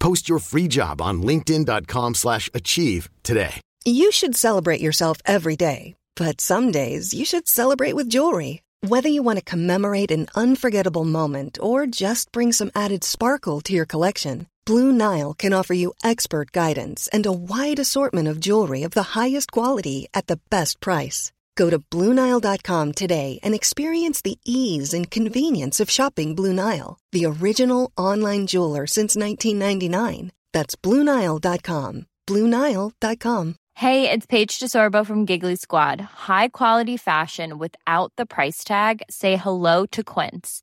Post your free job on linkedin.com/achieve slash achieve today. You should celebrate yourself every day, but some days you should celebrate with jewelry. Whether you want to commemorate an unforgettable moment or just bring some added sparkle to your collection, Blue Nile can offer you expert guidance and a wide assortment of jewelry of the highest quality at the best price. Go to BlueNile.com today and experience the ease and convenience of shopping Blue Nile, the original online jeweler since 1999. That's BlueNile.com. BlueNile.com. Hey, it's Paige DeSorbo from Giggly Squad. High quality fashion without the price tag. Say hello to Quince.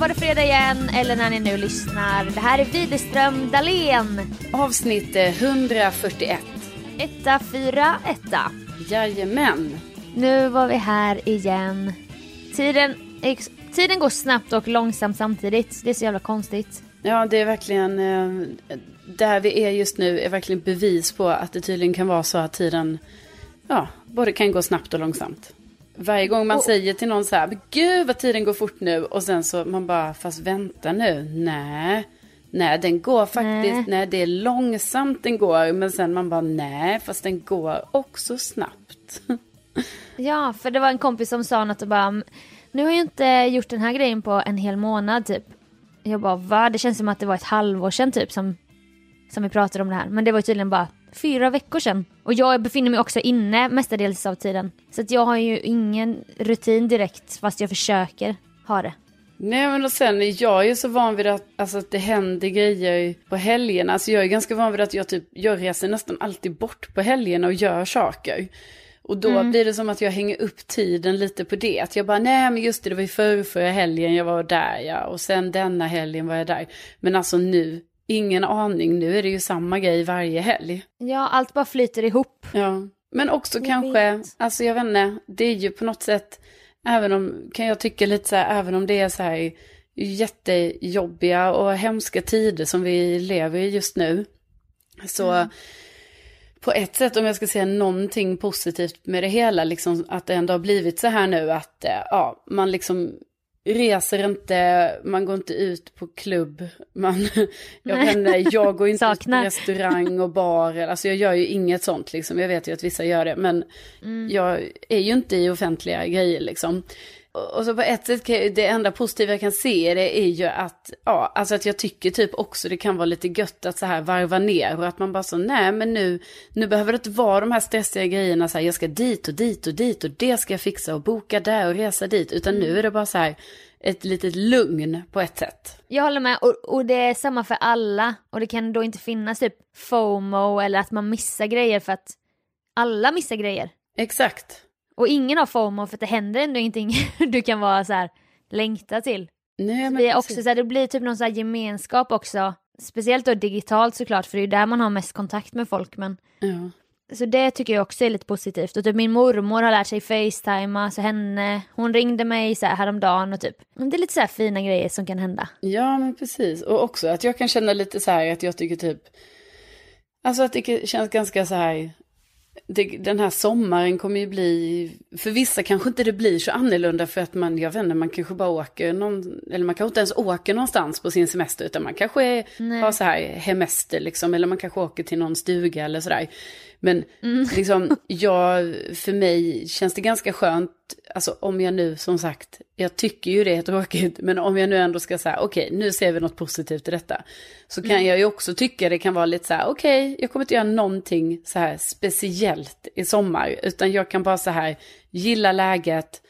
Var det fredag igen, eller när ni nu lyssnar. Det här är Widerström Dahlén. Avsnitt eh, 141. Etta, fyra, etta. Jajamän. Nu var vi här igen. Tiden, tiden går snabbt och långsamt samtidigt. Det är så jävla konstigt. Ja, det är verkligen... Eh, där vi är just nu är verkligen bevis på att det tydligen kan vara så att tiden... Ja, både kan gå snabbt och långsamt. Varje gång man Och- säger till någon så här, "Men gud vad tiden går fort nu. Och sen så man bara, fast vänta nu, nej. Nej, den går faktiskt, Nej. nej. det är långsamt den går. Men sen man bara, nej, fast den går också snabbt. Ja, för det var en kompis som sa något och bara Nu har jag inte gjort den här grejen på en hel månad typ. Jag bara va? Det känns som att det var ett halvår sedan typ som, som vi pratade om det här. Men det var tydligen bara fyra veckor sedan. Och jag befinner mig också inne mestadels av tiden. Så att jag har ju ingen rutin direkt fast jag försöker ha det. Nej men och sen, jag är ju så van vid att, alltså, att det händer grejer på helgerna. Alltså jag är ganska van vid att jag typ, jag reser nästan alltid bort på helgerna och gör saker. Och då blir det som att jag hänger upp tiden lite på det. Att jag bara, nej men just det, det var ju förr, förra helgen jag var där ja. Och sen denna helgen var jag där. Men alltså nu, ingen aning, nu är det ju samma grej varje helg. Ja, allt bara flyter ihop. Ja, men också Jag kanske, vet. alltså jag vet inte, det är ju på något sätt, även om, kan jag tycka lite så här, även om det är så här jättejobbiga och hemska tider som vi lever i just nu, så på ett sätt om jag ska säga någonting positivt med det hela, liksom att det ändå har blivit så här nu att, eh, ja, man liksom reser inte, man går inte ut på klubb, man, jag inte, jag går inte ut på restaurang och bar, alltså jag gör ju inget sånt liksom, jag vet ju att vissa gör det, men jag är ju inte i offentliga grejer liksom. Och så på ett sätt, jag- det enda positiva jag kan se det är ju att, ja, alltså att jag tycker typ också det kan vara lite gött att så här varva ner och att man bara så, nej men nu, nu behöver det inte vara de här stressiga grejerna så här, jag ska dit och dit och dit och det ska jag fixa och boka där och resa dit, utan nu är det bara så här ett litet lugn på ett sätt. Jag håller med och, och det är samma för alla och det kan då inte finnas typ FOMO eller att man missar grejer för att alla missar grejer. Exakt. Och ingen har FOMO för att det händer ändå ingenting du kan vara så här längta till. Nej, det, är också så här, det blir typ någon så gemenskap också. Speciellt då digitalt såklart för det är ju där man har mest kontakt med folk men Ja. Så det tycker jag också är lite positivt. Och typ min mormor har lärt sig facetima, så henne, hon ringde mig så här häromdagen och typ, det är lite så här fina grejer som kan hända. Ja, men precis. Och också att jag kan känna lite så här att jag tycker typ, alltså att det känns ganska så här, det, den här sommaren kommer ju bli, för vissa kanske inte det blir så annorlunda för att man, jag vet inte, man kanske bara åker någon, eller man kanske inte ens åker någonstans på sin semester utan man kanske är, har så här hemester liksom, eller man kanske åker till någon stuga eller sådär. Men mm. liksom, jag, för mig känns det ganska skönt, alltså om jag nu som sagt, jag tycker ju det är tråkigt, men om jag nu ändå ska säga, okej, okay, nu ser vi något positivt i detta. Så kan mm. jag ju också tycka det kan vara lite så här, okej, okay, jag kommer inte göra någonting så här speciellt i sommar, utan jag kan bara så här, gilla läget,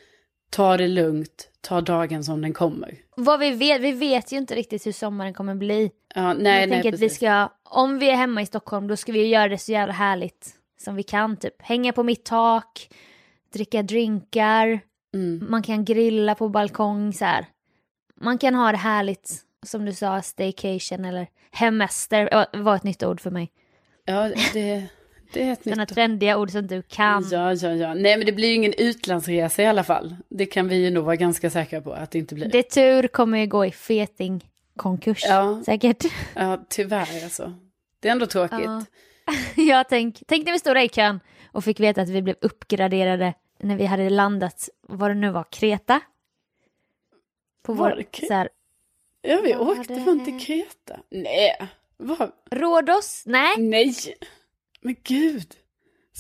ta det lugnt, ta dagen som den kommer. Vad vi vet, vi vet ju inte riktigt hur sommaren kommer bli. Ja, nej, jag nej, tänker att vi ska, om vi är hemma i Stockholm då ska vi göra det så jävla härligt som vi kan. Typ hänga på mitt tak, dricka drinkar, mm. man kan grilla på balkong så här. Man kan ha det härligt, som du sa, staycation eller hemester var ett nytt ord för mig. Ja, det, det är ett Sådana trendiga ord som du kan. Ja, ja, ja. Nej, men det blir ju ingen utlandsresa i alla fall. Det kan vi ju nog vara ganska säkra på att det inte blir. Det tur kommer ju gå i feting konkurs ja. säkert. Ja, tyvärr alltså. Det är ändå tråkigt. Ja, ja tänk, tänk när vi stod där i kön och fick veta att vi blev uppgraderade när vi hade landat, vad det nu var, Kreta. På var vår, det så här, Ja, vi åkte det... fan till Kreta. Nej, vad? Rhodos? Nej. Nej. Men gud.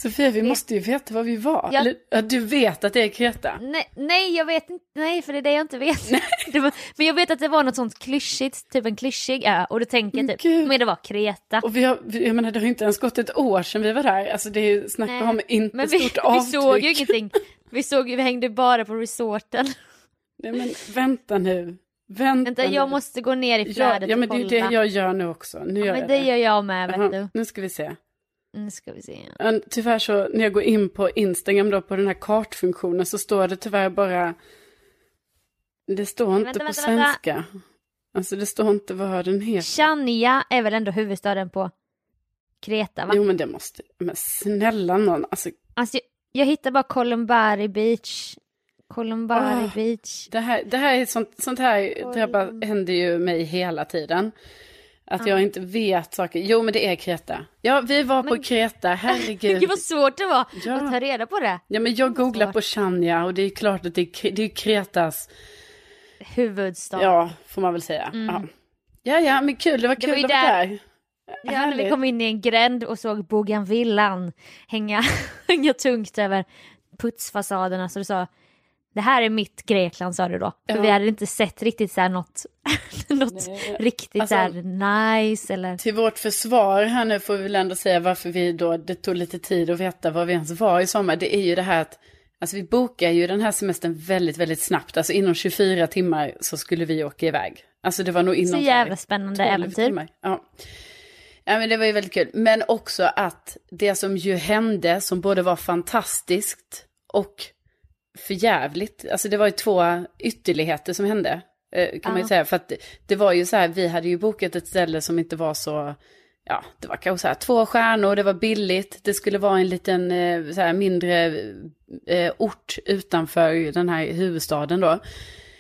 Sofia, vi måste ju veta var vi var. Jag... Eller, du vet att det är Kreta? Nej, nej, jag vet inte. Nej, för det är det jag inte vet. var, men jag vet att det var något sånt klyschigt, typ en klyschig ö. Och då tänker jag typ, Gud. men det var Kreta. Och vi har, jag menar, det har inte ens gått ett år sedan vi var där. Alltså det är ju snack om inte men vi, stort avtryck. Vi såg ju ingenting. Vi såg vi hängde bara på resorten. Nej men vänta nu. Vänta, Vänta jag måste gå ner i flödet ja, ja, men det är det jag gör nu också. Nu ja, gör men jag det. det gör jag med, vet uh -huh. du. Nu ska vi se. Nu ska vi se. Tyvärr så när jag går in på Instagram då på den här kartfunktionen så står det tyvärr bara. Det står inte vänta, på vänta, svenska. Vänta. Alltså det står inte vad den heter. Chania är väl ändå huvudstaden på Kreta va? Jo men det måste, men snälla någon. Alltså, alltså jag, jag hittar bara Columbari Beach. Columbari oh, Beach. Det här, det här är sånt, sånt här, det här bara händer ju mig hela tiden. Att jag inte vet saker. Jo men det är Kreta. Ja vi var men... på Kreta, herregud. Gud vad svårt det var ja. att ta reda på det. Ja men jag googlar på Chania och det är klart att det är, det är Kretas huvudstad. Ja, får man väl säga. Mm. Ja. ja, ja, men kul, det var kul det var att vara där. Ja, Härligt. när vi kom in i en gränd och såg Bougainvillan hänga, hänga tungt över putsfasaderna så du sa det här är mitt Grekland sa du då. För ja. vi hade inte sett riktigt så här något, något riktigt alltså, så här nice eller. Till vårt försvar här nu får vi väl ändå säga varför vi då, det tog lite tid att veta var vi ens var i sommar. Det är ju det här att, alltså vi bokar ju den här semestern väldigt, väldigt snabbt. Alltså inom 24 timmar så skulle vi åka iväg. Alltså det var nog inom. Så jävla spännande äventyr. Timmar. Ja. Ja men det var ju väldigt kul. Men också att det som ju hände som både var fantastiskt och för jävligt. Alltså det var ju två ytterligheter som hände. Eh, kan man ju säga. För att det var ju så här, vi hade ju bokat ett ställe som inte var så, ja, det var kanske så här två stjärnor, det var billigt, det skulle vara en liten eh, så här mindre eh, ort utanför den här huvudstaden då.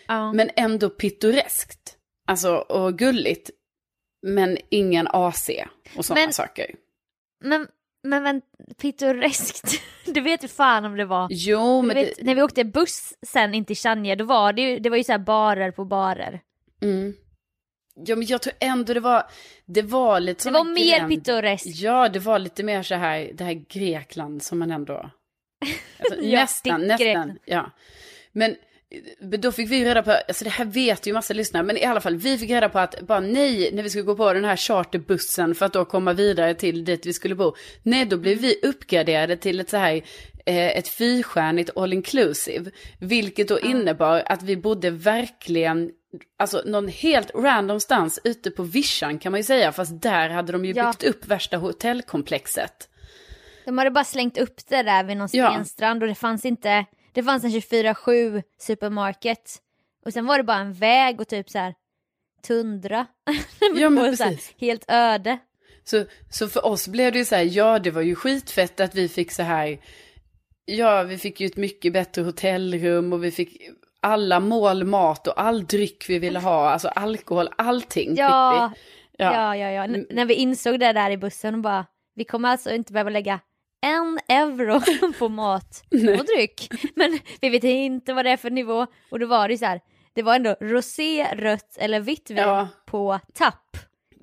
Ja. Men ändå pittoreskt. Alltså, och gulligt. Men ingen AC och sådana saker. Men men, men pittoreskt, du vet ju fan om det var. Jo men vet, det... När vi åkte buss sen in till Chania, då var det ju, det var ju så här barer på barer. Mm. Ja men jag tror ändå det var, det var lite Det var mer gränd. pittoreskt. Ja det var lite mer så här, det här Grekland som man ändå, alltså, nästan, nästan, ja. Men då fick vi reda på, alltså det här vet ju massa lyssnare, men i alla fall vi fick reda på att bara nej, när vi skulle gå på den här charterbussen för att då komma vidare till dit vi skulle bo. Nej, då blev vi uppgraderade till ett så här, eh, ett fyrstjärnigt all inclusive. Vilket då innebar att vi bodde verkligen, alltså någon helt random stans ute på vischan kan man ju säga, fast där hade de ju ja. byggt upp värsta hotellkomplexet. De hade bara slängt upp det där vid någon stenstrand ja. och det fanns inte det fanns en 24-7 supermarket. Och sen var det bara en väg och typ så här tundra. ja men precis. helt öde. Så, så för oss blev det ju så här, ja det var ju skitfett att vi fick så här, ja vi fick ju ett mycket bättre hotellrum och vi fick alla mål mat och all dryck vi ville ha, alltså alkohol, allting Ja, fick vi. ja, ja, ja. N- när vi insåg det där i bussen och bara, vi kommer alltså inte behöva lägga en euro på mat och dryck. Men vi vet inte vad det är för nivå. Och då var det så här, det var ändå rosé, rött eller vitt vin Ja. på tapp.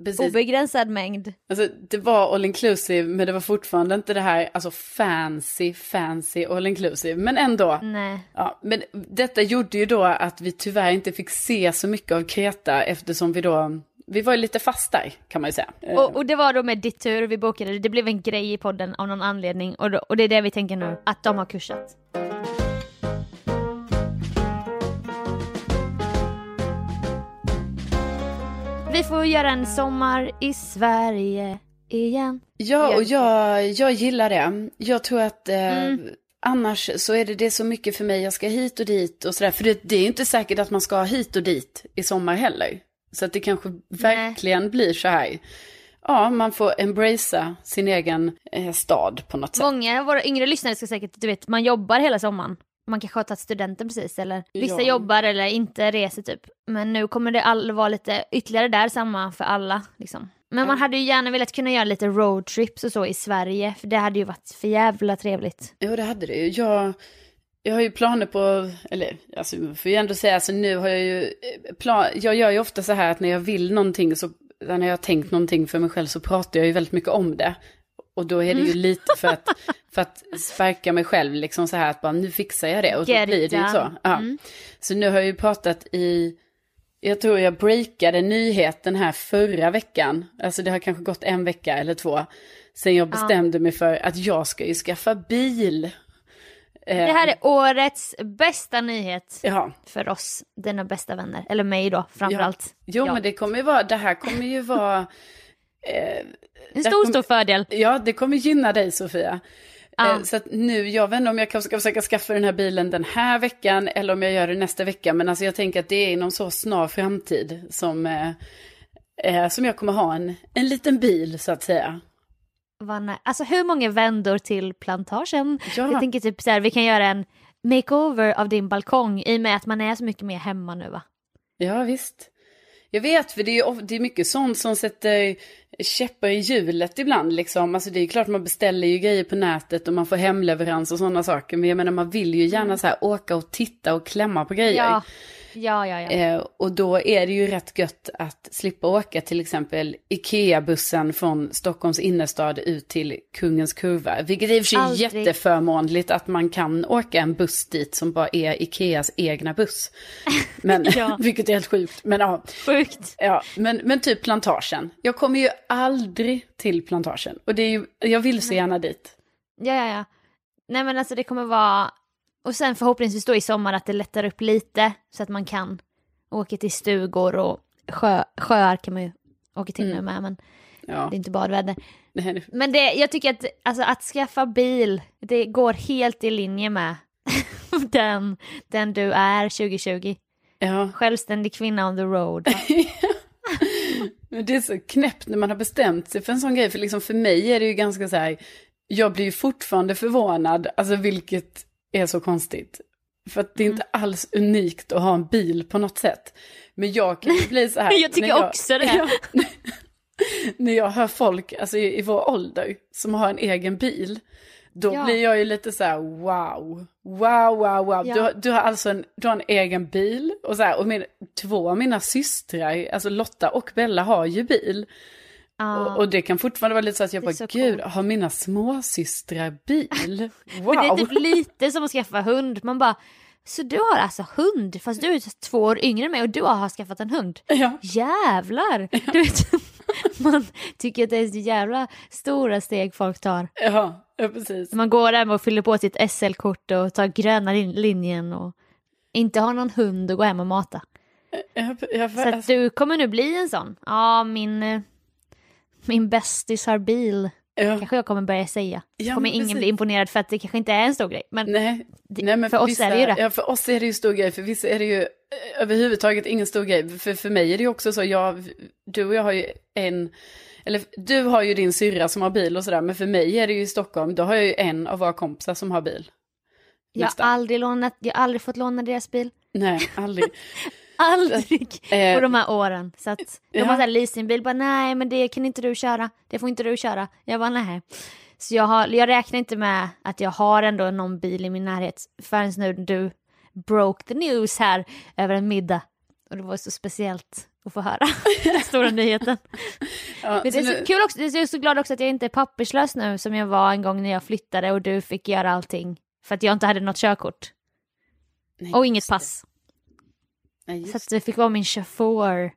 Precis. Obegränsad mängd. Alltså det var all inclusive men det var fortfarande inte det här alltså fancy, fancy all inclusive. Men ändå. Nej. Ja, men detta gjorde ju då att vi tyvärr inte fick se så mycket av Kreta eftersom vi då, vi var ju lite fast där kan man ju säga. Och, och det var då med ditt tur vi bokade det. Det blev en grej i podden av någon anledning. Och, då, och det är det vi tänker nu, att de har kursat. Vi får göra en sommar i Sverige igen. Ja, och jag, jag gillar det. Jag tror att eh, Mm. annars så är det, det så mycket för mig, jag ska hit och dit och sådär. För det, det är inte säkert att man ska hit och dit i sommar heller. Så att det kanske verkligen blir så här. Ja, man får embracea sin egen eh, stad på något sätt. Många av våra yngre lyssnare ska säkert, du vet, man jobbar hela sommaren. Man kanske har tagit studenten precis eller vissa Ja. jobbar eller inte reser typ. Men nu kommer det all vara lite ytterligare där samma för alla liksom. Men man hade ju gärna velat kunna göra lite roadtrips och så i Sverige för det hade ju varit för jävla trevligt. Jo, det hade det ju. Jag, jag har ju planer på, eller alltså, får jag ändå säga, alltså nu har jag ju eh, plan, jag gör ju ofta så här att när jag vill någonting så, när jag har tänkt någonting för mig själv så pratar jag ju väldigt mycket om det. Och då är det Mm. ju lite för att, för att sparka mig själv liksom så här att bara nu fixar jag det och då blir det ju så. Ja. Mm. Så nu har jag ju pratat i, jag tror jag breakade nyheten här förra veckan. Alltså det har kanske gått en vecka eller två. Sen jag bestämde mig för att jag ska ju skaffa bil. Det här är årets bästa nyhet Ja, för oss, dina bästa vänner. Eller mig då framförallt. jo Ja. men det kommer ju vara, det här kommer ju vara, eh, En stor, kom- stor fördel. ja det kommer gynna dig Sofia. Ja. Eh, så nu, jag vet inte om jag kanske ska försöka skaffa den här bilen den här veckan eller om jag gör det nästa vecka. Men alltså jag tänker att det är inom så snar framtid som, eh, eh, som jag kommer ha en, en liten bil så att säga. Vad nä- alltså hur många vändor till plantagen? Ja. Jag tänker typ så här, vi kan göra en makeover av din balkong i och med att man är så mycket mer hemma nu va? Ja, visst. Jag vet, för det är, det är mycket sånt som sätter käppar i hjulet ibland. Liksom. Alltså, det är klart man beställer ju grejer på nätet och man får hemleverans och sådana saker. Men jag menar, man vill ju gärna så här åka och titta och klämma på grejer. Ja, ja, ja. ja. Eh, och då är det ju rätt gött att slippa åka till exempel Ikea-bussen från Stockholms innerstad ut till Kungens Kurva. Vilket är i och för sig Aldrig. jätteförmånligt att man kan åka en buss dit som bara är Ikeas egna buss. Men, Ja. vilket är helt sjukt. Men ja, Sjukt. ja men, men typ plantagen. Jag kommer ju aldrig till plantagen. Och det är ju, jag vill så gärna dit. Ja, ja, ja. Nej men alltså det kommer vara, och sen förhoppningsvis då i sommar att det lättar upp lite så att man kan åka till stugor och sjö, sjöar kan man ju åka till nu med men Ja, det är inte badväder. här, Men det, jag tycker att alltså, att skaffa bil, det går helt i linje med den, den du är 2020. ja. Självständig kvinna on the road. Men det är så knäppt när man har bestämt sig för en sån grej. För liksom för mig är det ju ganska så här, jag blir ju fortfarande förvånad, alltså vilket är så konstigt. För att det är inte alls unikt att ha en bil på något sätt. Men jag kan ju bli så här. Jag tycker när också det. Ja, när jag hör folk alltså, i, i vår ålder som har en egen bil. Då Ja. blir jag ju lite så här wow, wow, wow, wow. Ja. Du, har- du har alltså en, du har en egen bil. Och, så här, och min, två av mina systrar, alltså Lotta och Bella har ju bil. Ja. Och, och det kan fortfarande vara lite så att jag bara, gud, coolt. har mina småsystrar bil? Men det är Wow! typ lite som att skaffa hund. Man bara, så du har alltså hund fast du är två år yngre än mig och du har skaffat en hund. Ja, Jävlar! Du vet, man tycker att det är så jävla stora steg folk tar. ja, ja, precis. Man går där och fyller på sitt SL-kort och tar gröna lin- linjen och inte har någon hund och gå hem och mata. Ja, ja, Så att du kommer nu bli en sån. Ja, min, eh, min bästis har bil. ja, Kanske jag kommer börja säga. Ja, kommer ingen precis. bli imponerad för att det kanske inte är en stor grej. Men nej. det, Nej, men för oss vissa, är det ju det. Ja, för oss är det ju stor grej. För vissa är det ju eh, överhuvudtaget ingen stor grej. För, för mig är det ju också så, jag, du och jag har ju en, eller du har ju din syrra som har bil och sådär, men för mig är det ju i Stockholm, då har jag ju en av våra kompisar som har bil. Jag har aldrig lånat, jag har aldrig fått låna deras bil. Nej, aldrig. Aldrig Eh, på de här åren. Så att de ja. har så här leasingbil, bara nej men det kan inte du köra, det får inte du köra. Jag bara nej. Så jag, har, jag räknar inte med att jag har ändå någon bil i min närhet förrän nu du broke the news här över en middag. Och det var så speciellt att få höra den stora nyheten. ja, Men det är så nu- kul också, jag är så glad också att jag inte är papperslös nu som jag var en gång när jag flyttade och du fick göra allting. För att jag inte hade något körkort. Nej, Och inget just det. Just Så att det fick vara min chaufför.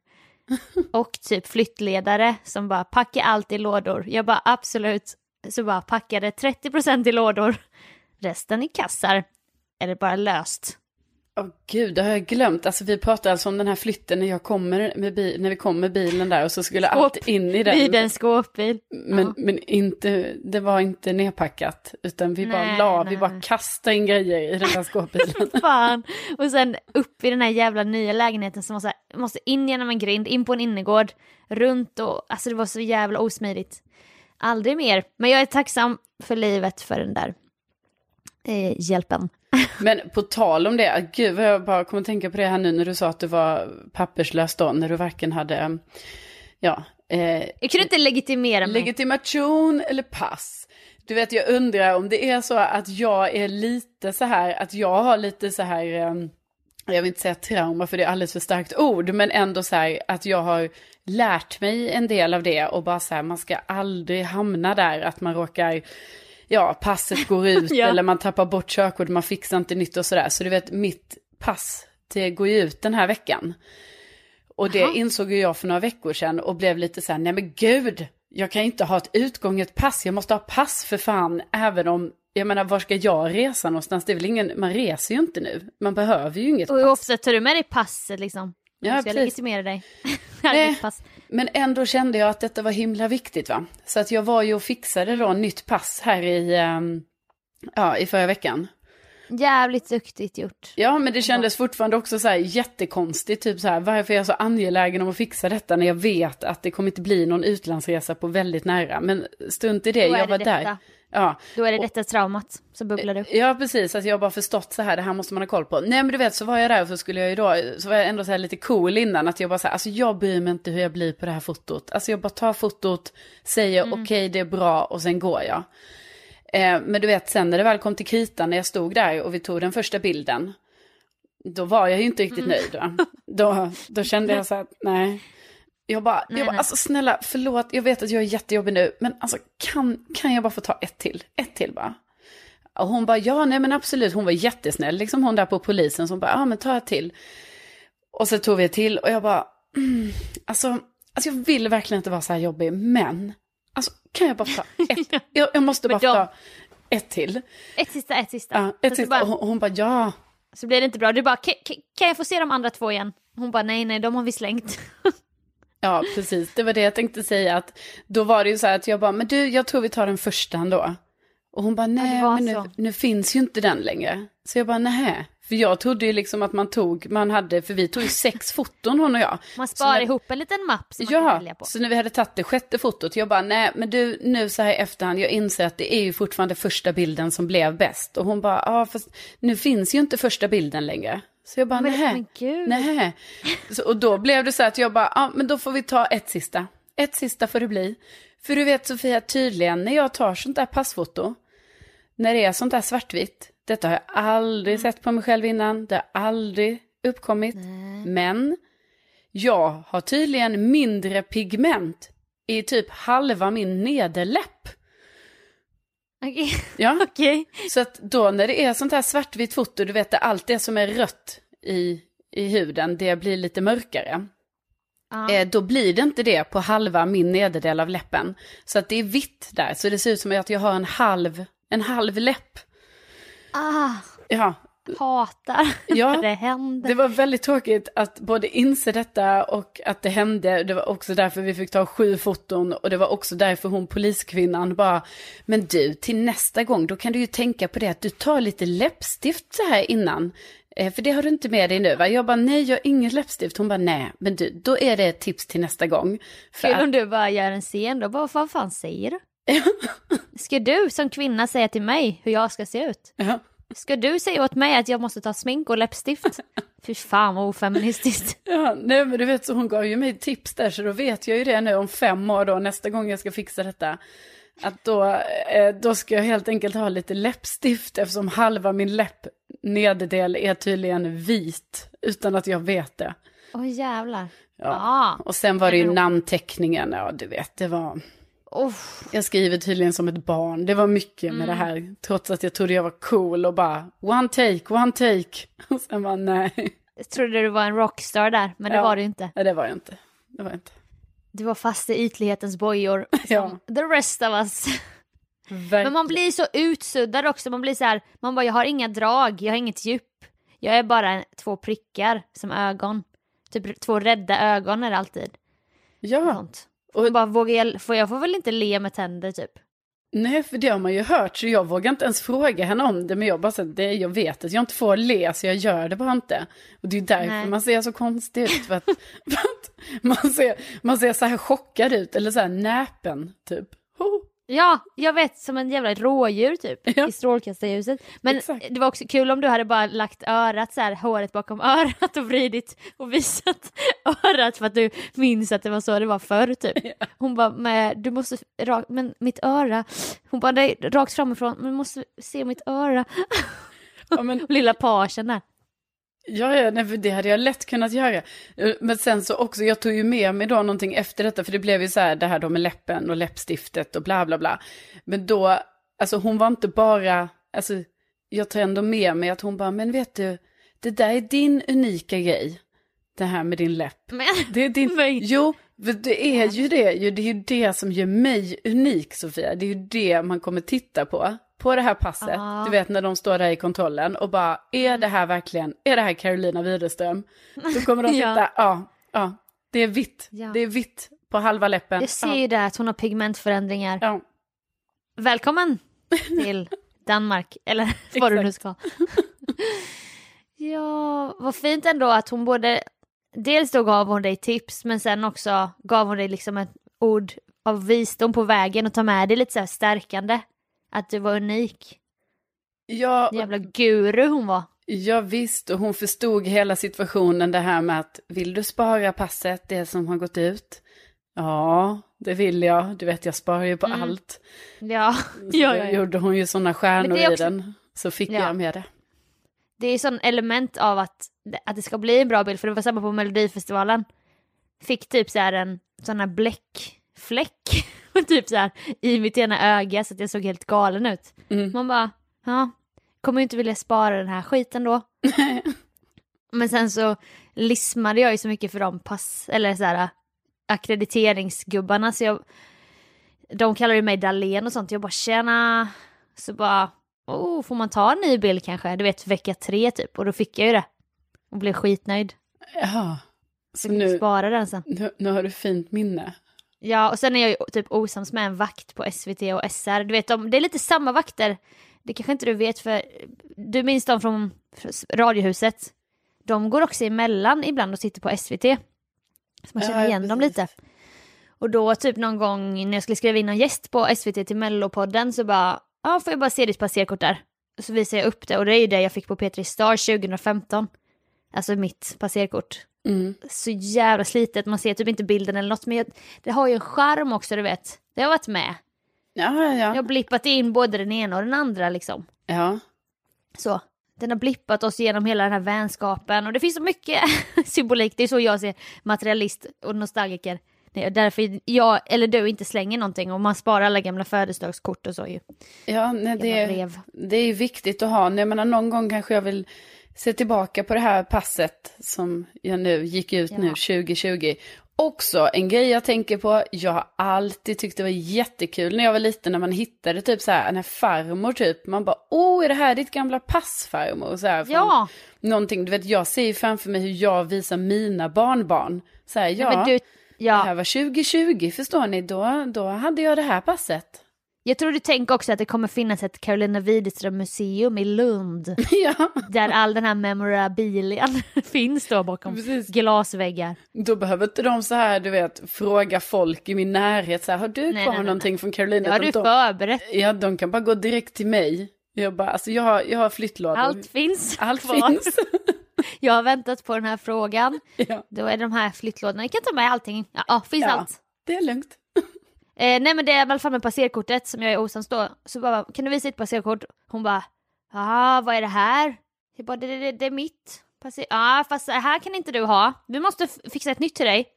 Och typ flyttledare som bara packar allt i lådor. Jag bara absolut. Så bara packade 30% i lådor. Resten i kassar. Eller bara löst. Åh gud, det har jag glömt. Alltså vi pratade alltså om den här flytten när, jag kommer med bil, när vi kom med bilen där och så skulle Skåp. allt in i den. Vid en skåpbil. Men, Ja. men inte, det var inte nedpackat, utan vi bara Nej, la, nej, vi bara kastade in grejer i den där skåpbilen. Fan. Och sen upp i den här jävla nya lägenheten som var så här, måste in genom en grind, in på en innergård, runt och alltså det var så jävla osmidigt. Aldrig mer. Men jag är tacksam för livet för den där eh, hjälpen. Men på tal om det, gud vad jag bara kommer tänka på det här nu när du sa att du var papperslös då, när du varken hade, ja, eh, Jag kunde inte legitimera mig. legitimation eller pass. Du vet, jag undrar om det är så att jag är lite så här, att jag har lite så här, eh, jag vill inte säga trauma för det är alldeles för starkt ord, men ändå så här att jag har lärt mig en del av det och bara så här, man ska aldrig hamna där att man råkar, ja, passet går ut Ja. eller man tappar bort körkort, man fixar inte nytt och sådär. Så du vet, mitt pass, det går ju ut den här veckan. Och det Jaha. insåg ju jag för några veckor sedan och blev lite så här, nej men gud, jag kan inte ha ett utgånget pass, jag måste ha pass för fan, även om, jag menar, var ska jag resa någonstans? Det är väl ingen, man reser ju inte nu, man behöver ju inget Och pass. ofta tar du med dig passet liksom? Ja, ska precis. legitimera dig. Nej. Arbetspass. Men ändå kände jag att detta var himla viktigt va. Så att jag var ju och fixade då nytt pass här i, ehm, ja, i förra veckan. Jävligt duktigt gjort. Ja, men det kändes fortfarande också så här jättekonstigt, typ så här, varför är jag så angelägen om att fixa detta när jag vet att det kommer inte bli någon utlandsresa på väldigt nära. Men strunt i det, jag var detta. där. Ja, Då är det detta traumat som bubblar upp. Ja, precis. Att jag har bara förstått så här, det här måste man ha koll på. Nej, men du vet, så var jag där och så skulle jag ju då, så var jag ändå så här lite cool innan. Att jag bara så här, alltså jag bryr mig inte hur jag blir på det här fotot. Alltså jag bara tar fotot, säger okej, det är bra och sen går jag. Eh, men du vet, sen när det väl kom till kritan, när jag stod där och vi tog den första bilden. Då var jag ju inte riktigt nöjd. Va? Då, då kände jag så här, nej. Jag bara, Nej, jag bara nej. alltså snälla, förlåt, jag vet att jag är jättejobbig nu, men alltså kan, kan jag bara få ta ett till? Ett till bara. Och hon bara, ja nej men absolut, hon var jättesnäll, liksom hon där på polisen som bara, ja men ta ett till. Och så tog vi ett till och jag bara, mm, alltså, alltså jag vill verkligen inte vara så här jobbig, men, alltså kan jag bara ta ett, jag, jag måste bara de- ta ett till. Ett sista, ett sista. Ja, ett du bara, hon, hon bara, ja. så blir det inte bra. Du bara, "Ka- ka- kan jag få se de andra två igen? Hon bara, nej, nej, de har vi slängt. Ja, precis. Det var det jag tänkte säga. att Då var det ju så här att jag bara, men du, jag tror vi tar den första ändå. Och hon bara, nej, men nu, nu finns ju inte den längre. Så jag bara, nej. För jag trodde ju liksom att man tog, man hade, för vi tog ju sex foton hon och jag. Man sparar när- ihop en liten mapp som man kan Ja, välja på. så när vi hade tagit det sjätte fotot, jag bara, nej, men du, nu så här i efterhand, jag inser att det är ju fortfarande första bilden som blev bäst. Och hon bara, ja, fast nu finns ju inte första bilden längre. Så jag bara, Men- nej, nej. Och då blev det så att jag bara, ja, men då får vi ta ett sista. Ett sista får det bli. För du vet Sofia, tydligen när jag tar sånt där passfoto, när det är sånt där svartvitt, detta har jag aldrig Mm. sett på mig själv innan, det har aldrig uppkommit. Men jag har tydligen mindre pigment i typ halva min nederläpp. Okej. Ja, Okej. så att då när det är sånt här svartvitt foto, du vet allt det som är rött i, i huden, det blir lite mörkare. Ja. Eh, då blir det inte det på halva min nederdel av läppen. Så att det är vitt där, så det ser ut som att jag har en halv, en halv läpp. Ah, Ja, hatar Ja, när det händer. Det var väldigt tråkigt att både inse detta och att det hände. Det var också därför vi fick ta sju foton och det var också därför hon poliskvinnan bara, men du till nästa gång då kan du ju tänka på det att du tar lite läppstift så här innan. Eh, för det har du inte med dig nu va? Jag bara, nej jag har inget läppstift. Hon bara, nej. Men du, då är det ett tips till nästa gång. För Kul att- om du bara gör en scen då, bara, vad fan säger du? Ska du som kvinna säga till mig hur jag ska se ut? Ja. Ska du säga åt mig att jag måste ta smink och läppstift? Fy fan vad ofeministiskt. Ja, nej men du vet så hon gav ju mig tips där så då vet jag ju det nu om fem år då nästa gång jag ska fixa detta. Att då, eh, då ska jag helt enkelt ha lite läppstift eftersom halva min läpp nederdel är tydligen vit utan att jag vet det. Åh jävlar. Ja. Ah. Och sen var det ju namnteckningen, ja du vet det var, Uff. jag skriver tydligen som ett barn. Det var mycket med det här, trots att jag trodde jag var cool och bara one take, one take. Och sen bara nej, Jag trodde du var en rockstar där, men det Ja. var du inte. nej det var jag inte. Det var jag inte. Du var fast i ytlighetens bojor. Ja. The rest of us. Verkligen. Men man blir så utsuddad också, man blir så här, man bara jag har inga drag, jag har inget djup. Jag är bara två prickar som ögon. Typ två rädda ögon är det alltid. Ja, Sånt. Och bara vågar jag, får jag får väl inte le med tänder typ. Nej, för det har man ju hört, så jag vågar inte ens fråga henne om det, men jag bara så det, jag vet att jag inte får le, så jag gör det bara inte. Och det är därför Nej. man ser så konstig ut, för att, för att man, ser, man ser så här chockad ut, eller så här näpen, typ. Ja, jag vet som en jävla rådjur typ Ja. i strålkastarljuset. Men Exakt. det var också kul om du hade bara lagt örat så här, håret bakom örat och vridit och visat örat för att du minns att det var så det var förr typ. Hon bara, men du måste, rak, men mitt öra, hon bara, nej, rakt framifrån, men du måste se mitt öra. Ja, men, Lilla pagen där. Ja, ja, nej, det hade jag lätt kunnat göra. Eh, Men sen så också, jag tog ju med mig då någonting efter detta, för det blev ju så här, det här då med läppen och läppstiftet och bla bla bla. Men då, alltså hon var inte bara, alltså jag tar ändå med mig att hon bara, men vet du, det där är din unika grej. Det här med din läpp. Men, Det är din, Men- jo, det är ju det, det är ju det som gör mig unik Sofia. Det är ju det man kommer titta på, på det här passet. Ja. Du vet när de står där i kontrollen och bara, är det här verkligen, är det här Carolina Widerström? Då kommer de Ja. titta, ja, ja, det är vitt, Ja. det är vitt på halva läppen. jag ser ju där att hon har pigmentförändringar. Ja, Välkommen till Danmark, eller vad du nu ska. ja, vad fint ändå att hon både, dels då gav hon dig tips, men sen också gav hon dig liksom ett ord av visdom på vägen och ta med dig lite så här stärkande. Att du var unik. ja, Jävla guru hon var. ja visst, och hon förstod hela situationen, det här med att, vill du spara passet, det som har gått ut? Ja, det vill jag. Du vet, jag sparar ju på Mm. allt. Ja, Så ja, ja, ja. gjorde hon ju sådana stjärnor är i också- den. Så fick Ja. jag med det. Det är sån element av att, att det ska bli en bra bild, för det var samma på Melodifestivalen. Fick typ så här en sån här bläckfläck, typ så här i mitt ena öga så att jag såg helt galen ut. Mm. Man bara, ja, kommer ju inte vilja spara den här skiten då. Men sen så lismade jag ju så mycket för de pass, eller så här ackrediteringsgubbarna så jag, de kallar ju mig Dalen och sånt, jag bara tjena, så bara, oh, får man ta en ny bild kanske? Du vet vecka tre typ, och då fick jag ju det. Och blev skitnöjd. Ja, så nu, spara den sen. nu, nu har du fint minne. Ja, och sen är jag ju typ osams med en vakt på SVT och SR. Du vet, de, det är lite samma vakter. Det kanske inte du vet, för du minns dem från Radiohuset. De går också emellan ibland och sitter på SVT. Så man känner ja, igen dem precis. lite. Och då typ någon gång när jag skulle skriva in någon gäst på SVT till Mellopodden så bara, ja får jag bara se ditt passerkort där. Och så visar jag upp det och det är ju det jag fick på P3 Star 2015. Alltså mitt passerkort. Mm. Så jävla slitet, man ser typ inte bilden eller något men jag, det har ju en charm också du vet. Det har varit med. Ja, ja, Jag har blippat in både den ena och den andra liksom. ja. Så. Den har blippat oss genom hela den här vänskapen och det finns så mycket symbolik. Det är så jag ser materialist och nostalgiker. Det är därför jag, eller du, inte slänger någonting och man sparar alla gamla födelsedagskort och så ju. Ja, nej, det, är, det är viktigt att ha. Jag menar, någon gång kanske jag vill se tillbaka på det här passet som jag nu gick ut nu Ja. 2020. Också en grej jag tänker på, jag har alltid tyckt det var jättekul när jag var liten när man hittade typ så här, en här farmor typ. Man bara, åh är det här ditt gamla pass farmor? Så här, Ja, Någonting, du vet jag ser ju framför mig hur jag visar mina barnbarn. Så här, ja, men du, det här ja, var 2020 förstår ni, då, då hade jag det här passet. Jag tror du tänker också att det kommer finnas ett Carolina Widerström museum i Lund. ja, Där all den här memorabilian finns då bakom Precis. glasväggar. då behöver inte de så här, du vet, fråga folk i min närhet så här, har du Nej, kvar nej, nej, någonting från Carolina? Det har du de, förberett. Ja, de kan bara gå direkt till mig. Jag bara, alltså jag har, jag har flyttlådor. Allt finns Allt kvar. finns. Jag har väntat på den här frågan. ja. Då är det de här flyttlådorna. Jag kan ta med allting. Ja, ja finns Ja. allt. Det är lugnt. Eh, nej men det är i alla fall med passerkortet som jag är osams då. Så bara, kan du visa ditt passerkort? Hon bara, ja vad är det här? Jag bara, det, det, det, är mitt. Ja fast det här kan inte du ha. Vi måste fixa ett nytt till dig.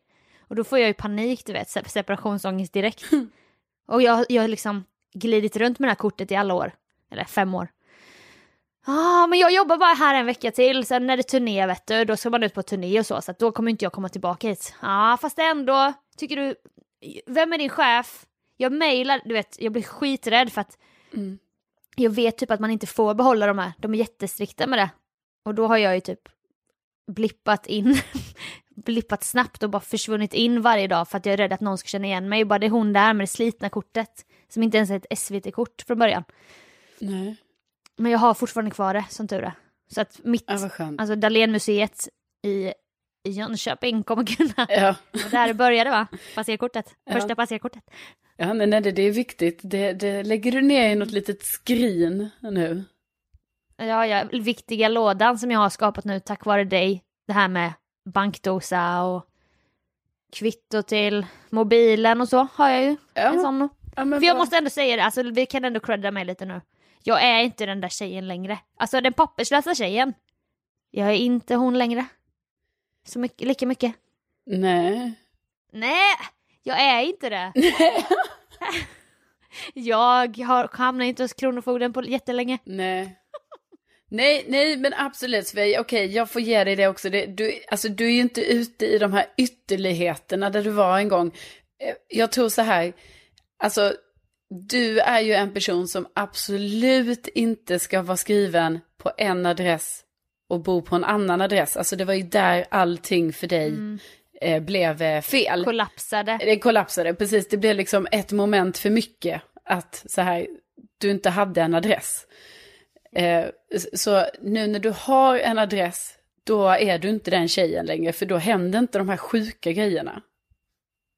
Och då får jag ju panik du vet, se- separationsångest direkt. Och jag, jag har liksom glidit runt med det här kortet i alla år. Eller fem år. Ja, ah, men jag jobbar bara här en vecka till, sen är det turné vet du, då ska man ut på turné och så, så då kommer inte jag komma tillbaka hit. Ja, ah, fast ändå, tycker du, vem är din chef? Jag mejlar, du vet, jag blir skiträdd för att Mm. jag vet typ att man inte får behålla de här, de är jättestrikta med det. Och då har jag ju typ blippat in, blippat snabbt och bara försvunnit in varje dag för att jag är rädd att någon ska känna igen mig. Bara det är hon där med det slitna kortet, som inte ens är ett SVT-kort från början. Nej, Men jag har fortfarande kvar det, som tur är. Så att mitt, ja, alltså Dahlénmuseet i, i Jönköping kommer kunna, Ja. och där började va? Passerkortet, Ja. första passerkortet. Ja, nej, nej, det, det är viktigt. Det, det lägger du ner i något litet skrin nu. Ja, ja, viktiga lådan som jag har skapat nu tack vare dig. Det här med bankdosa och kvitto till mobilen och så har jag ju. En Ja, sån. ja, men För jag måste ändå säga det, alltså vi kan ändå credda mig lite nu. Jag är inte den där tjejen längre. Alltså den papperslösa tjejen. Jag är inte hon längre. Så mycket, lika mycket. Nej. Nej, jag är inte det. jag har hamnat inte hos Kronofogden på jättelänge. Nej. Nej, nej, men absolut Sverige. Okej, jag får ge dig det också. Det, du, alltså, du är ju inte ute i de här ytterligheterna där du var en gång. Eh, Jag tror så här, alltså, du är ju en person som absolut inte ska vara skriven på en adress och bo på en annan adress. Alltså det var ju där allting för dig eh, blev eh, fel. Kollapsade. Det kollapsade, precis. Det blev liksom ett moment för mycket. Att så här, du inte hade en adress. Eh, så nu när du har en adress, då är du inte den tjejen längre. För då händer inte de här sjuka grejerna.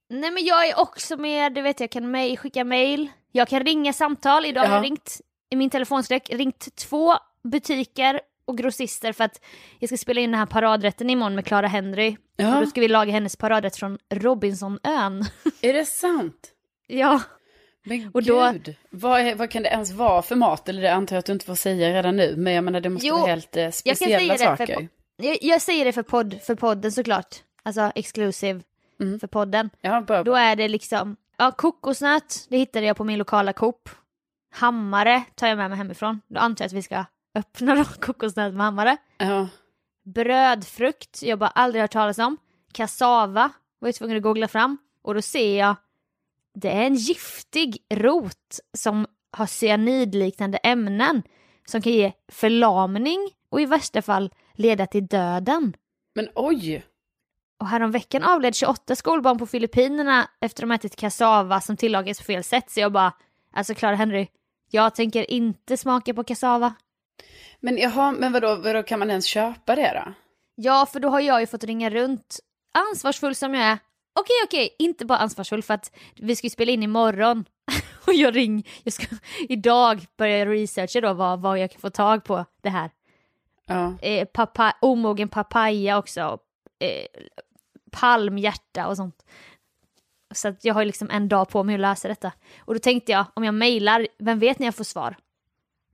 Nej men jag är också med, du vet jag kan mej- skicka mail, jag kan ringa samtal, idag har Ja. jag ringt i min telefonsträck, ringt två butiker och grossister för att jag ska spela in den här paradrätten imorgon med Clara Henry. Ja. Och då ska vi laga hennes paradrätt från Robinsonön. Är det sant? ja. Men Och då- gud, vad, är, vad kan det ens vara för mat? Eller det antar jag att du inte får säga redan nu. Men jag menar det måste Jo, vara helt eh, speciella saker. för, jag, jag säger det för, podd, för podden såklart, alltså exclusive Mm. för podden. Ja, bara, Då är det liksom, ja kokosnöt, det hittade jag på min lokala Coop. Hammare tar jag med mig hemifrån. Då antar jag att vi ska öppna då kokosnöt med hammare. ja. Brödfrukt, jag bara aldrig hört talas om. Kassava, var jag tvungen att googla fram. Och då ser jag, det är en giftig rot som har cyanidliknande ämnen som kan ge förlamning och i värsta fall leda till döden. Men oj, Och häromveckan avled 28 skolbarn på Filippinerna efter att de ätit kassava som tillagats på fel sätt. Så jag bara, alltså Clara Henry, jag tänker inte smaka på kassava. Men jaha, men vadå, vadå, kan man ens köpa det då? Ja, för då har jag ju fått ringa runt, ansvarsfull som jag är. Okej, okej, inte bara ansvarsfull för att vi ska ju spela in imorgon. Och jag ring, jag ska idag börja researcha då vad, vad jag kan få tag på det här. Ja. Eh, papa, omogen papaya också. Eh, palmhjärta och sånt. Så att jag har liksom en dag på mig att läsa detta. Och då tänkte jag, om jag mejlar, vem vet när jag får svar?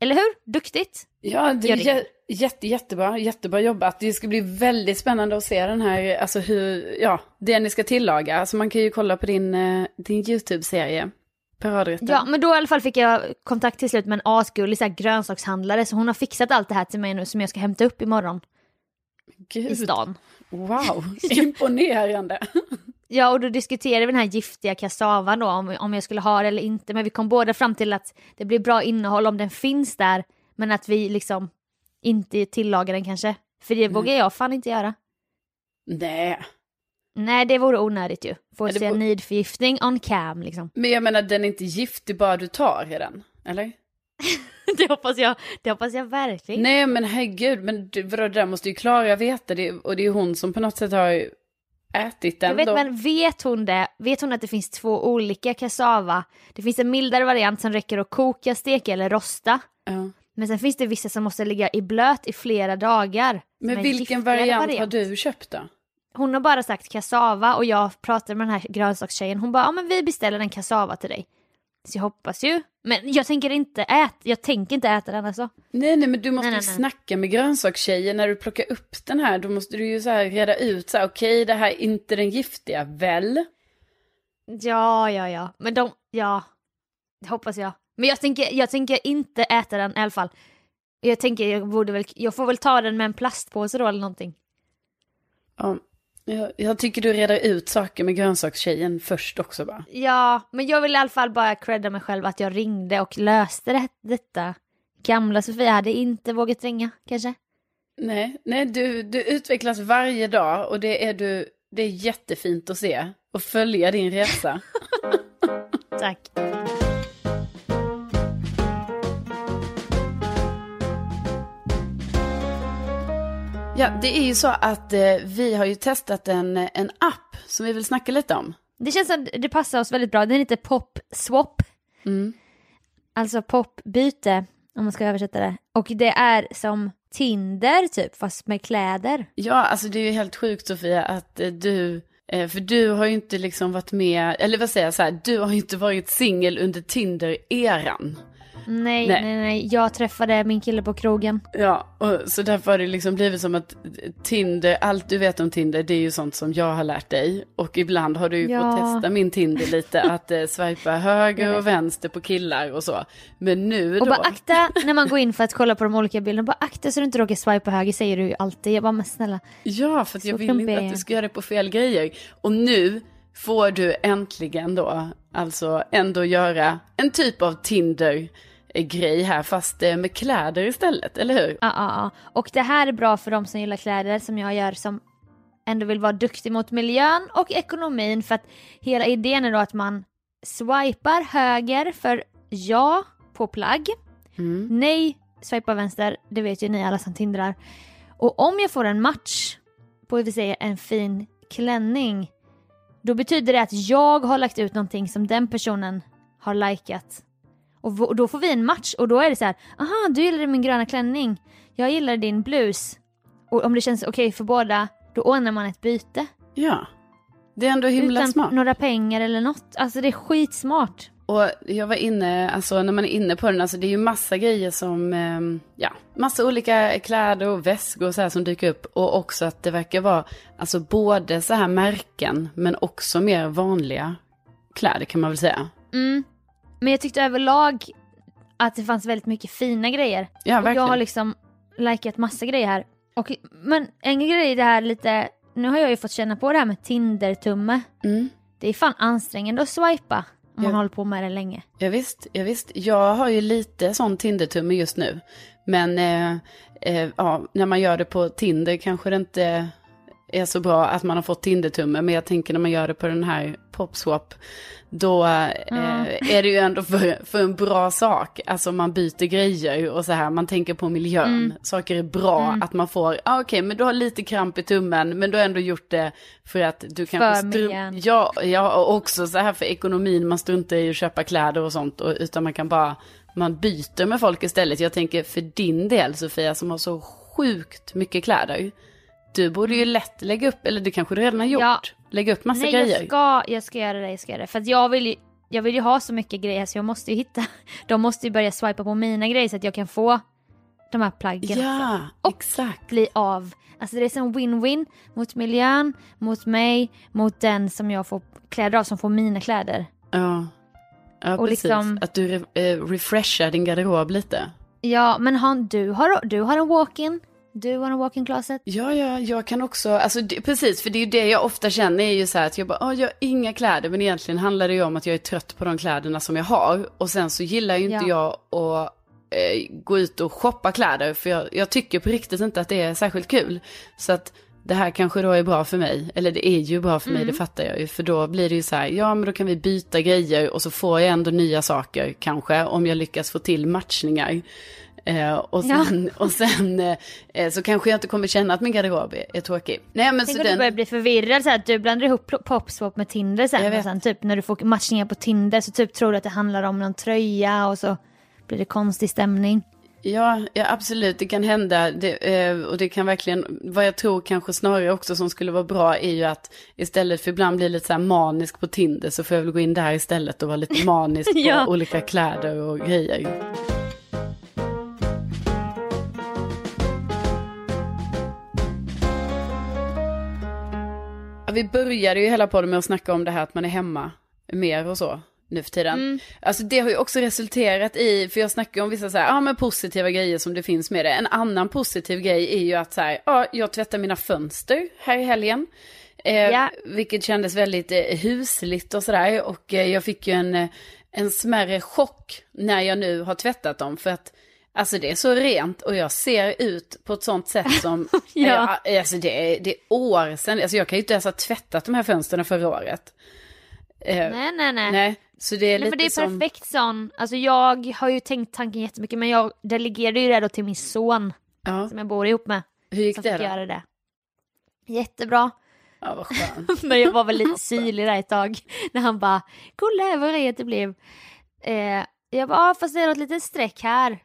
Eller hur? Duktigt! Ja, det är jätte, jättebra, jättebra jobbat. Det ska bli väldigt spännande att se den här, alltså hur, ja, det ni ska tillaga. Alltså man kan ju kolla på din, eh, din YouTube-serie, Paradrätten. Ja, men då i alla fall fick jag kontakt till slut med en asgullig så här, grönsakshandlare, så hon har fixat allt det här till mig nu som jag ska hämta upp imorgon i Gud, stan. wow, imponerande. Ja, och då diskuterade vi den här giftiga kassavan då, om, om jag skulle ha det eller inte. Men vi kom båda fram till att det blir bra innehåll om den finns där, men att vi liksom inte tillagar den kanske. För det vågar jag fan inte göra. Nej, Nej, det vore onödigt ju. Få Ja, nidförgiftning on cam liksom. Men jag menar den är inte giftig bara du tar i den, eller? det hoppas jag, det hoppas jag verkligen. Nej men herregud, men du, vadå, det där måste ju Klara veta det, och det är hon som på något sätt har ätit den Jag vet, då. men vet hon det? Vet hon att det finns två olika kassava? Det finns en mildare variant som räcker att koka, steka eller rosta. Ja. Men sen finns det vissa som måste ligga i blöt i flera dagar. Men en vilken giftigare variant, har du köpt då? Hon har bara sagt kassava och jag pratade med den här grönsakstjejen. Hon bara, ja men vi beställer en kassava till dig. Så jag hoppas ju. Men jag tänker inte äta, jag tänker inte äta den alltså. Nej nej men du måste Nej, ju nej, snacka med grönsakstjejen när du plockar upp den här. Då måste du ju så här reda ut så här, okej det här är inte den giftiga, väl? Ja, ja, ja. Men de, ja. Det hoppas jag. Men jag tänker, jag tänker inte äta den i alla fall. Jag tänker jag borde väl, jag får väl ta den med en plastpåse då eller någonting. Ja. Jag, jag tycker du reder ut saker med grönsakstjejen först också bara. Ja, men jag vill i alla fall bara credda mig själv att jag ringde och löste det, detta. Gamla Sofia hade inte vågat ringa, kanske. Nej, nej du, du utvecklas varje dag och det är, du, det är jättefint att se och följa din resa. Tack. Ja, det är ju så att eh, vi har ju testat en, en app som vi vill snacka lite om. Det känns som det passar oss väldigt bra. Den heter Pop Swap. Mm. Alltså popbyte, om man ska översätta det. Och det är som Tinder typ, fast med kläder. Ja, alltså det är ju helt sjukt Sofia att eh, du, eh, för du har ju inte liksom varit med, eller vad säger jag så här, du har ju inte varit singel under Tinder-eran. Nej, Nej. nej, nej, Jag träffade min kille på krogen. Ja, och så därför har det liksom blivit som att Tinder, allt du vet om Tinder, det är ju sånt som jag har lärt dig. Och ibland har du ju Ja. fått testa min Tinder lite, att eh, swipa höger och vänster på killar och så. Men nu Och då, bara akta när man går in för att kolla på de olika bilderna. Bara akta så du inte råkar swipa höger säger du ju alltid. Jag bara men snälla. ja, för att jag Så vill inte att du ska göra det på fel grejer. Och nu får du äntligen då, alltså ändå göra en typ av Tinder grej här fast eh, med kläder istället, eller hur? Ja, ja, ja. Och det här är bra för de som gillar kläder som jag gör som ändå vill vara duktig mot miljön och ekonomin för att hela idén är då att man swipar höger för ja på plagg. Mm. Nej, swipa vänster, det vet ju ni alla som tindrar. Och om jag får en match på vi säger en fin klänning, då betyder det att jag har lagt ut någonting som den personen har likat. Och då får vi en match och då är det så här, aha du gillade min gröna klänning, jag gillar din blus. Och om det känns okej för båda, då ordnar man ett byte. Ja, det är ändå himla Utan smart. några pengar eller något. Alltså det är skitsmart. Och jag var inne, alltså när man är inne på den, alltså det är ju massa grejer som, ehm, ja, massa olika kläder och väskor och så här som dyker upp. Och också att det verkar vara, alltså både så här märken, men också mer vanliga kläder kan man väl säga. Mm. Men jag tyckte överlag att det fanns väldigt mycket fina grejer. Ja, Och jag har liksom likat massa grejer här. Och, men en grej det här lite, nu har jag ju fått känna på det här med Tinder-tumme. Mm. Det är fan ansträngande att swipa om man Ja. håller på med det länge. Ja, visst, ja, visst. Jag har ju lite sån Tinder-tumme just nu. Men eh, eh, ja, när man gör det på Tinder kanske det inte är så bra att man har fått Tinder-tumme. Men jag tänker när man gör det på den här Popswap, då eh, är det ju ändå för, för en bra sak. Alltså man byter grejer och så här, man tänker på miljön. Mm. Saker är bra, att man får, ah, okej men du har lite kramp i tummen, men du har ändå gjort det för att du kanske... stru- miljön. Ja, ja, och också så här för ekonomin, man struntar i att köpa kläder och sånt, och, utan man kan bara, man byter med folk istället. Jag tänker för din del Sofia, som har så sjukt mycket kläder, du borde ju lätt lägga upp, eller det kanske du redan har gjort, Ja. lägga upp massa Nej grejer. jag ska, jag ska göra det, jag ska göra det. För att jag vill ju, jag vill ju ha så mycket grejer så jag måste ju hitta, de måste ju börja swipa på mina grejer så att jag kan få de här plaggen Ja, Och- exakt. bli av. Alltså det är som win-win mot miljön, mot mig, mot den som jag får kläder av som får mina kläder. Ja, ja Och precis. liksom- Att du re- eh, refreshar din garderob lite. Ja, men han, du, har, du har en walk-in, du har en walk-in closet. Ja, ja, jag kan också, alltså det, precis, för det är ju det jag ofta känner är ju så här att jag bara, "Åh, jag har inga kläder, men egentligen handlar det ju om att jag är trött på de kläderna som jag har. Och sen så gillar ju inte jag att eh, gå ut och shoppa kläder, för jag, jag tycker på riktigt inte att det är särskilt kul. Så att det här kanske då är bra för mig. Eller det är ju bra för mig, Mm. det fattar jag ju. För då blir det ju så här, ja men då kan vi byta grejer och så får jag ändå nya saker kanske. Om jag lyckas få till matchningar. Eh, och sen, och sen eh, så kanske jag inte kommer känna att min garderob är, är tråkig. Nej men Tänk om du den... börjar bli förvirrad så här, att du blandar ihop popswap med Tinder sen. Och sen typ när du får matchningar på Tinder så typ tror du att det handlar om någon tröja och så blir det konstig stämning. Ja, ja, absolut, det kan hända. Det, eh, och det kan verkligen, vad jag tror kanske snarare också som skulle vara bra är ju att istället för ibland bli lite så här manisk på Tinder så får jag väl gå in där istället och vara lite manisk Ja. på olika kläder och grejer. Vi började ju hela podden med att snacka om det här att man är hemma mer och så nu för tiden. Alltså det har ju också resulterat i, för jag snackar om vissa så här, ja men positiva grejer som det finns med det. En annan positiv grej är ju att så här, ja jag tvättar mina fönster här i helgen. Eh, Ja. Vilket kändes väldigt eh, husligt och sådär. Och eh, jag fick ju en, eh, en smärre chock när jag nu har tvättat dem. För att alltså det är så rent och jag ser ut på ett sånt sätt som, Ja. ja. alltså det är, det är år sedan, alltså jag kan ju inte ens ha tvättat de här fönstren förra året. Eh, Nej, nej, nej. Nej, så det är Nej, lite men det är som... perfekt sån. Alltså jag har ju tänkt tanken jättemycket men jag delegerade ju det då till min son Ja, som jag bor ihop med. hur gick det då? göra det. Jättebra. Ja, vad skönt. Men jag var väl lite syrlig där ett tag. När han bara, kolla vad rent det blev. Eh, jag bara, fast det är något litet streck här.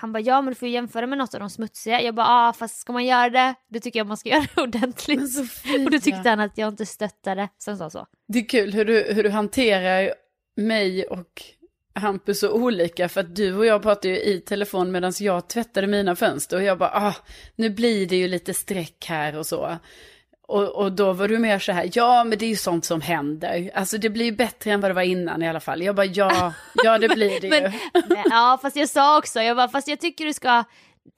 Han bara, ja men du får ju jämföra med något av de smutsiga. Jag bara, ah, fast ska man göra det, då tycker jag man ska göra det ordentligt. Sofia, Och då tyckte han att jag inte stöttade, han sa så. det är kul hur du, hur du hanterar mig och Hampus så olika. För att du och jag pratade ju i telefon medan jag tvättade mina fönster. Och jag bara, ah, nu blir det ju lite streck här och så. Och, och då var du mer så här, ja men det är ju sånt som händer. Alltså det blir bättre än vad det var innan i alla fall. Jag bara, ja, ja det blir det Men, ju. men, ja fast jag sa också, jag bara, fast jag tycker du ska,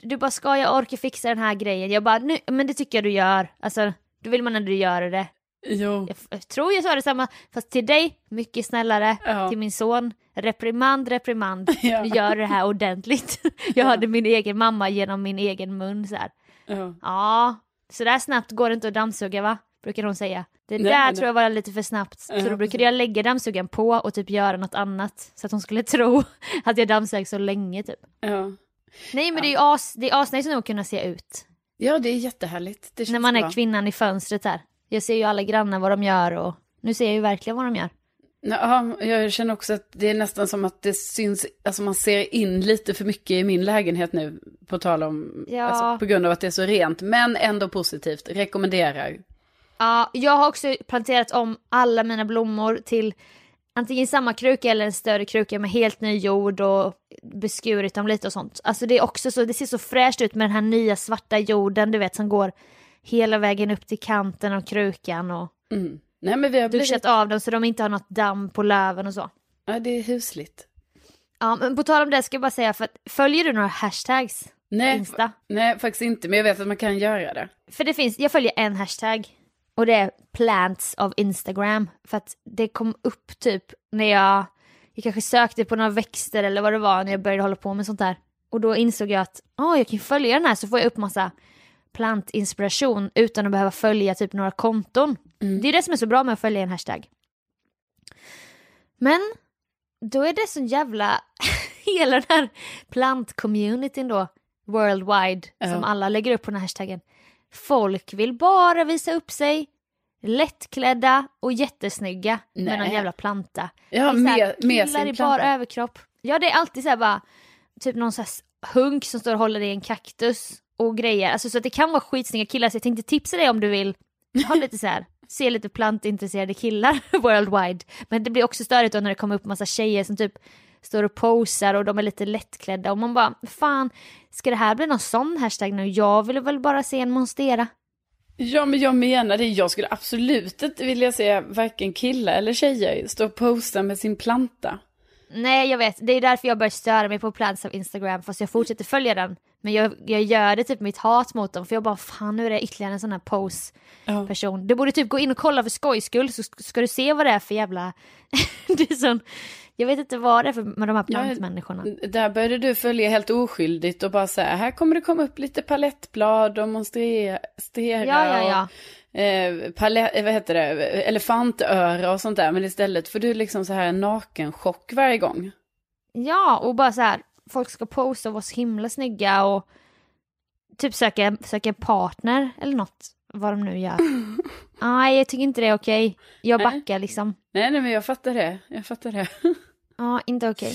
du bara ska jag orka fixa den här grejen? Jag bara, nu, men det tycker jag du gör. Alltså, då vill man ändå göra det. Jo. Jag, jag tror jag sa detsamma, fast till dig, mycket snällare. Ja. Till min son, reprimand, reprimand. Ja. Du gör det här ordentligt. Jag hörde min egen mamma genom min egen mun så här. Ja. Ja, så där snabbt går det inte att dammsuga va? Brukar hon säga. Det Nej, där nej. tror jag var lite för snabbt. Så Ja, då brukade jag lägga dammsugaren på och typ göra något annat. Så att hon skulle tro att jag dammsög så länge typ. Ja. Nej men det är ju as, det är asnice nog att kunna se ut. ja, det är jättehärligt. Det När man är bra. kvinnan i fönstret här. Jag ser ju alla grannar vad de gör och nu ser jag ju verkligen vad de gör. Ja, jag känner också att det är nästan som att det syns, alltså man ser in lite för mycket i min lägenhet nu, på tal om, Ja. alltså, på grund av att det är så rent, men ändå positivt, rekommenderar. Ja, jag har också planterat om alla mina blommor till antingen samma kruka eller en större kruka med helt ny jord och beskurit dem lite och sånt. Alltså det är också så, det ser så fräscht ut med den här nya svarta jorden du vet som går hela vägen upp till kanten av krukan och Mm. Nej men vi har blivit, duschat av dem så de inte har något damm på löven och så. ja det är husligt. Ja, men på tal om det ska jag bara säga för att följer du några hashtags? Nej, Insta? nej, faktiskt inte, men jag vet att man kan göra det. För det finns, jag följer en hashtag och det är plants of Instagram. För att det kom upp typ när jag, jag kanske sökte på några växter eller vad det var när jag började hålla på med sånt där. Och då insåg jag att åh, jag kan följa den här så får jag upp massa plantinspiration utan att behöva följa typ några konton. Det är det som är så bra med att följa en hashtag. Men då är det så jävla, hela den här plantcommunityn då, worldwide, Ja. som alla lägger upp på den här hashtaggen. Folk vill bara visa upp sig, lättklädda och jättesnygga med någon Nej. jävla planta. Ja, här med, sin i bar överkropp. Ja det är alltid så här bara, typ någon så här hunk som står och håller i en kaktus och grejer. Alltså så att det kan vara skitsnygga killar så jag tänkte tipsa dig om du vill ha lite så här, se lite plantintresserade killar worldwide. Men det blir också störigt då när det kommer upp massa tjejer som typ står och posar och de är lite lättklädda och man bara, fan, ska det här bli någon sån hashtag nu? Jag vill väl bara se en monstera. Ja, men jag menar det. Jag skulle absolut inte vilja se varken killar eller tjejer stå och posta med sin planta. Nej jag vet, det är därför jag börjar störa mig på plants av Instagram fast jag fortsätter följa den. Men jag, jag gör det typ mitt hat mot dem för jag bara fan nu är det ytterligare en sån här pose Ja. Du borde typ gå in och kolla för skojs skull så sk- ska du se vad det är för jävla... det är sån Jag vet inte vad det är för med de här plantmänniskorna. Ja, där började du följa helt oskyldigt och bara säga, här kommer det komma upp lite palettblad och monstera. Ja, ja, ja. Och, eh, palett, vad heter det, elefantöra och sånt där. Men istället får du liksom så här en nakenchock varje gång. Ja, och bara så här, folk ska posta och vara så himla snygga och typ söka, söka partner eller något. Vad de nu gör. Nej, jag tycker inte det är okej. Jag Nej. backar liksom. Nej, nej, men jag fattar det. Jag fattar det. Ja, inte okej.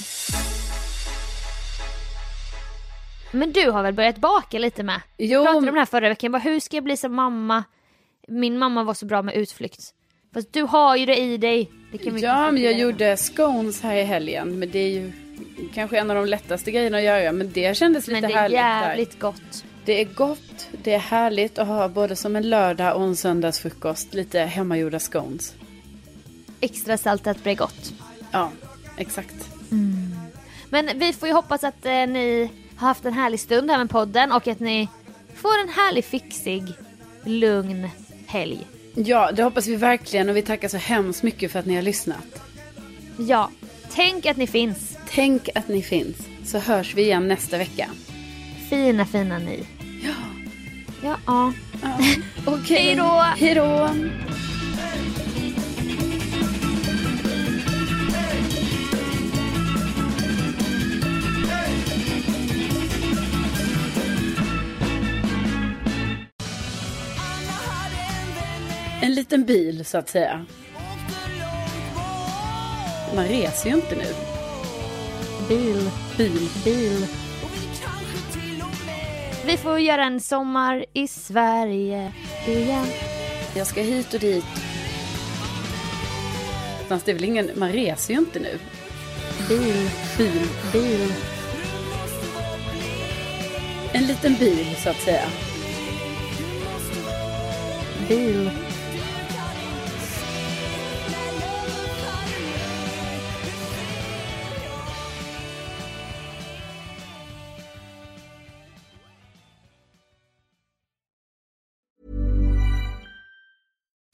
Men du har väl börjat baka lite med? Jo, pratade om det här förra veckan, bara, hur ska jag bli som mamma? Min mamma var så bra med utflykt. Fast du har ju det i dig. Det ja, men jag gjorde scones här i helgen. Men det är ju kanske en av de lättaste grejerna att göra. Men det kändes lite Men det är härligt. där. jävligt gott. Det är gott, det är härligt att ha både som en lördag och en söndagsfrukost lite hemmagjorda scones. Extra saltat blir gott. Ja, exakt. Men vi får ju hoppas att eh, ni har haft en härlig stund här med podden och att ni får en härlig fixig, lugn helg. Ja, det hoppas vi verkligen och vi tackar så hemskt mycket för att ni har lyssnat. Ja, tänk att ni finns. Tänk att ni finns, så hörs vi igen nästa vecka. Fina, fina ni. Ja, Ja, ja. okej. Hej då! Hej då! En liten bil så att säga. Man reser ju inte nu. Bil, Bil. bil. Vi får göra en sommar i Sverige igen. Jag ska hit och dit. Fast det är väl ingen, man reser ju inte nu. Bil, Bil. bil. En liten bil så att säga. Bil.